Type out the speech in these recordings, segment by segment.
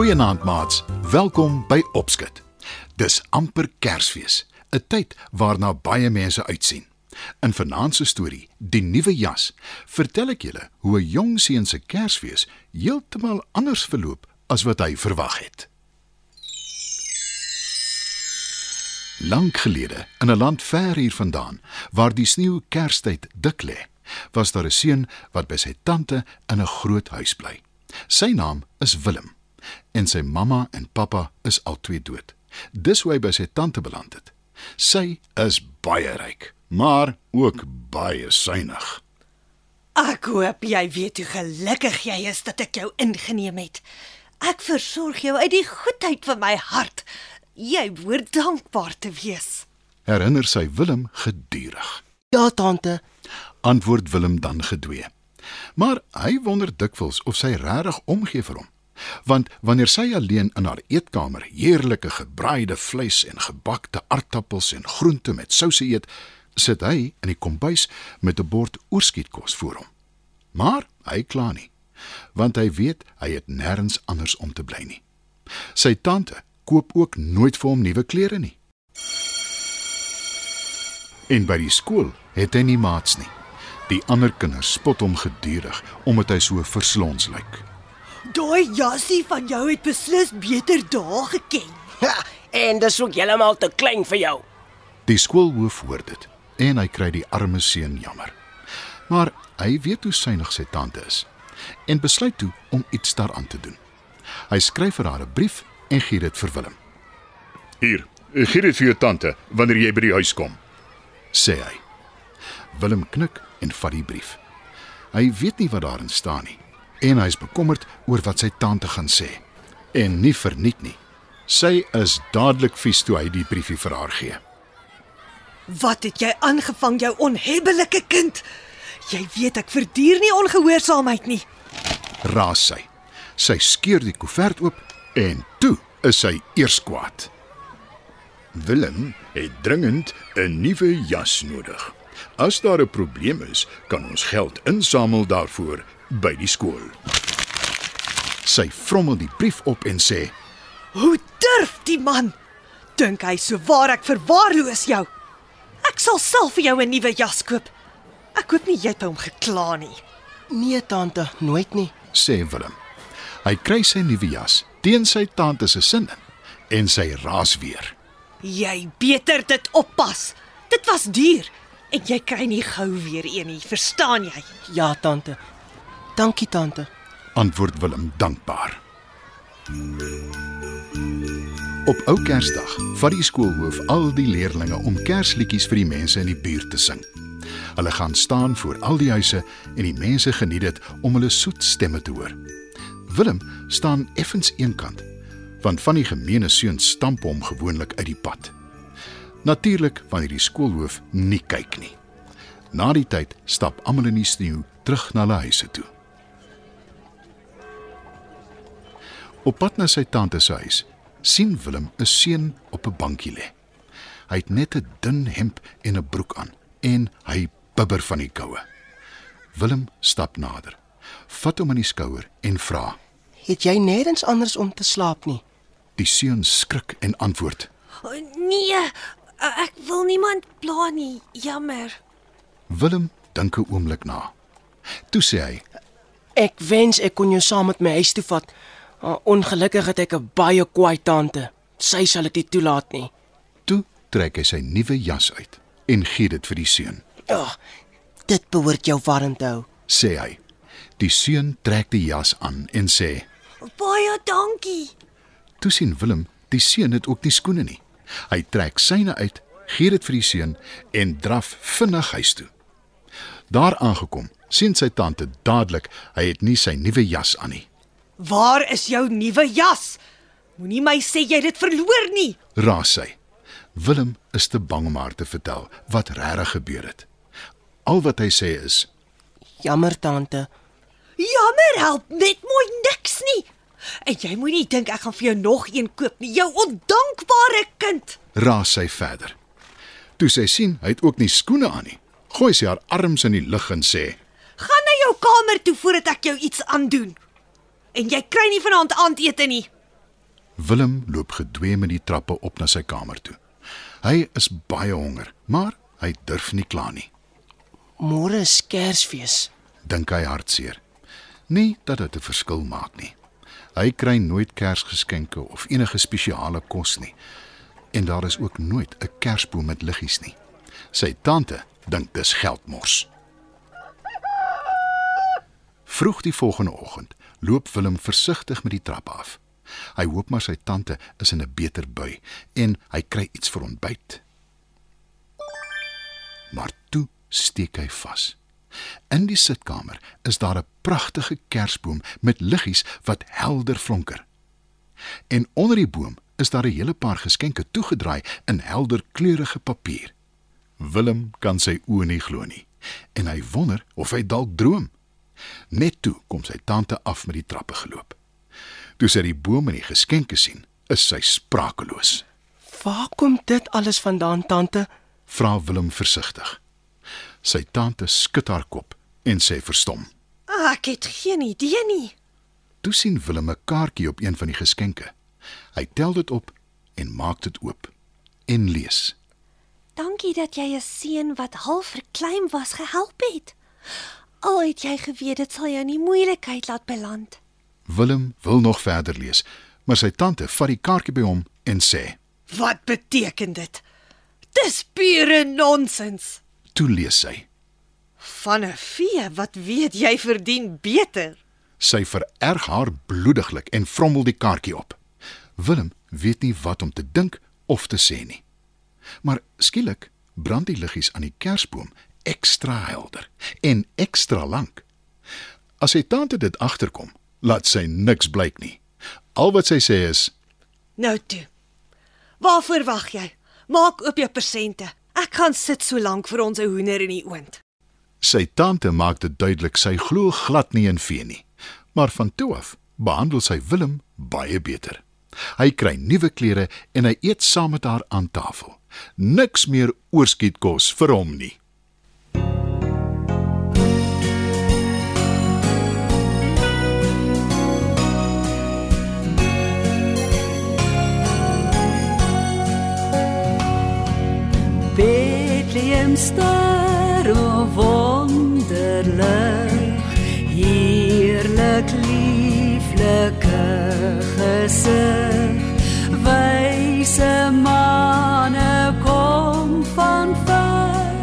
Goeienaand maats. Welkom by Opskud. Dis amper Kersfees, 'n tyd waarna baie mense uitsien. In vanaand se storie, Die Nuwe Jas, vertel ek julle hoe 'n jong seun se Kersfees heeltemal anders verloop as wat hy verwag het. Lank gelede, in 'n land ver hier vandaan, waar die sneeu Kerstyd dik lê, was daar 'n seun wat by sy tante in 'n groot huis bly. Sy naam is Willem en sy mamma en pappa is albei dood. Dis hoe hy by sy tante beland het. Sy is baie ryk, maar ook baie suinig. Ek hoop jy weet hoe gelukkig jy is dat ek jou ingeneem het. Ek versorg jou uit die goedheid van my hart. Jy behoort dankbaar te wees. Herinner sy Willem gedurig. Ja, tante. Antwoord Willem dan gedwee. Maar hy wonder dikwels of sy regtig omgee vir hom. Want wanneer sy alleen in haar eetkamer heerlike gebraaide vleis en gebakte aardappels en groente met souse eet, sit hy in die kombuis met 'n bord oorskietkos voor hom. Maar hy kla nie, want hy weet hy het nêrens anders om te bly nie. Sy tante koop ook nooit vir hom nuwe klere nie. En by die skool het hy nie maats nie. Die ander kinders spot hom gedurig omdat hy so verslons lyk. Daai jassie van jou het beslis beter dae geken. Ha, en dis ook heeltemal te klein vir jou. Die skoolhoof hoor dit en hy kry die arme seun jammer. Maar hy weet hoe suinig sy tante is en besluit toe om iets daaraan te doen. Hy skryf vir haar 'n brief en gee dit vir Willem. Hier, gee dit vir jou tante wanneer jy by die huis kom, sê hy. Willem knik en vat die brief. Hy weet nie wat daarin staan nie en hy is bekommerd oor wat sy tante gaan sê. En nie verniet nie. Sy is dadelik vies toe hy die briefie vir haar gee. Wat het jy aangevang jou onhebbelike kind? Jy weet ek verduur nie ongehoorsaamheid nie. Raas sy. Sy skeur die koevert oop en toe is sy eers kwaad. Willem het dringend 'n nuwe jas nodig. As daar 'n probleem is, kan ons geld insamel daarvoor by die skool. Sy vrommel die brief op en sê: Hoe durf die man? Dink hy so waar ek verwaarloos jou? Sal self vir jou 'n nuwe jas koop. Ek hoop nie jy het hom gekla nie. Nee, tante, nooit nie. sê Willem. Hy kry sy nuwe jas teen sy tante se sin in en sy raas weer. Jy beter dit oppas. Dit was duur en jy kry nie gou weer een nie, verstaan jy? Ja, tante. Dankie, tante. Antwoord Willem dankbaar. Op ou Kersdag vat die skoolhoof al die leerdlinge om Kersliedjies vir die mense in die buurt te sing. Hulle gaan staan voor al die huise en die mense geniet dit om hulle soet stemme te hoor. Willem staan effens eenkant, want van die gemeene seuns stamp hom gewoonlik uit die pad. Natuurlik wanneer die skoolhoof nie kyk nie. Na die tyd stap almal in die sneeu terug na hulle huise toe. Op pad na sy tante se huis, sien Willem 'n seun op 'n bankie lê. Hy het net 'n dun hemp en 'n broek aan en hy bibber van die koue. Willem stap nader, vat hom aan die skouer en vra: Het jy nêrens anders om te slaap nie? Die seun skrik en antwoord: Nee, ek wil niemand pla nie. Jammer. Willem dink 'n oomblik na. Toe sê hy: Ek wens ek kon jou saam met my huis toe vat. Uh, ongelukkig het ek 'n baie kwaai tante. Sy sal dit nie toelaat nie. "Toe trek hy sy nuwe jas uit en gee dit vir die seun," Ja, dit behoort jou warm te hou. sê hy. Die seun trek die jas aan en sê: Baie dankie. Toe sien Willem, die seun het ook nie skoene nie. Hy trek syne uit, gee dit vir die seun en draf vinnig huis toe. Daar aangekom, sien sy tante dadelik hy het nie sy nuwe jas aan nie. Waar is jou nuwe jas? Moenie my sê jy het dit verloor nie. Raas sy. Willem is te bang om haar te vertel wat regtig gebeur het. Al wat hy sê is: Jammer tante. Jammer help net mooi niks nie. En jy moenie dink ek gaan vir jou nog een koop nie, jou ondankbare kind. Raas sy verder. Toe sy sien hy het ook nie skoene aan nie, gooi sy haar arms in die lug en sê: Gaan na jou kamer toe voordat ek jou iets aandoen. En jy kry nie vanaand aandete nie. Willem loop gedwee met die trappe op na sy kamer toe. Hy is baie honger, maar hy durf nie kla nie. Môre is Kersfees. Dink hy hartseer. Nie dat dit 'n verskil maak nie. Hy kry nooit Kersgeskenke of enige spesiale kos nie. En daar is ook nooit 'n Kersboom met liggies nie. Sy tante dink dis geldmors. Vroeg die volgende oggend loop Willem versigtig met die trap af. Hy hoop maar sy tante is in 'n beter bui en hy kry iets vir ontbyt. Maar toe steek hy vas. In die sitkamer is daar 'n pragtige kersboom met liggies wat helder flonker. En onder die boom is daar 'n hele paar geskenke toegedraai in helder kleurige papier. Willem kan sy oë nie glo nie en hy wonder of hy dalk droom. Net toe kom sy tante af met die trappe geloop. Toe sy die boom en die geskenke sien, is sy sprakeloos. Waar kom dit alles vandaan, tante? Vra Willem versigtig. Sy tante skud haar kop en sê verstom. Ek het geen idee nie. Toe sien Willem 'n kaartjie op een van die geskenke. Hy tel dit op en maak dit oop en lees. Dankie dat jy 'n seun wat half verkleim was gehelp het. Al het jy geweet dit sal jou nie moeilikheid laat beland. Willem wil nog verder lees, maar sy tante vat die kaartjie by hom en sê: Wat beteken dit? Dis pure nonsens. "Toe lees sy." Van 'n vee, wat weet jy verdien beter. Sy vererg haar bloediglik en vrommel die kaartjie op. Willem weet nie wat om te dink of te sê nie. Maar skielik brand die liggies aan die kersboom ekstra helder en ekstra lank. As sy tante dit agterkom, laat sy niks blyk nie. Al wat sy sê is: Nou toe. Waarvoor wag jy? Maak oop jou persente. Ek gaan sit so lank vir ons 'n hoender in die oond. Sy tante maak dit duidelik sy glo glad nie in vee nie. Maar van toe af behandel sy Willem baie beter. Hy kry nuwe klere en hy eet saam met haar aan tafel. Niks meer oorskietkos vir hom nie. Ster o wonderlik heerlik lieflike gesig wyse manne kom van ver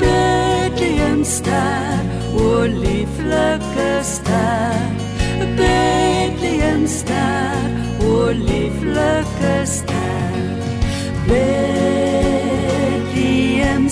Bethlehem ster o lieflike ster. Bethlehem ster o lieflike ster. Bethlehem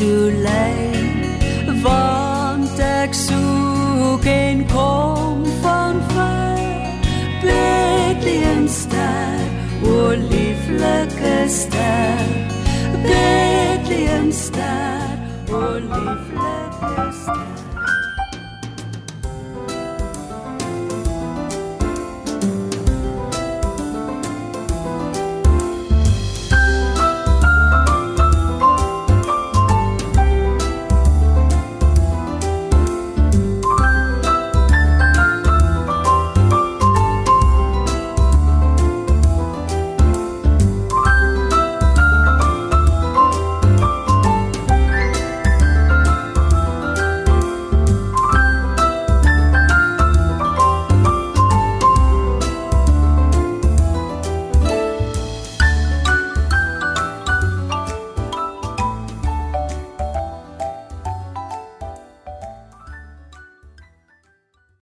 toe lei want ek soek en kom van ver. Bethlehem ster o lieflike ster. Bethlehem ster o lieflike ster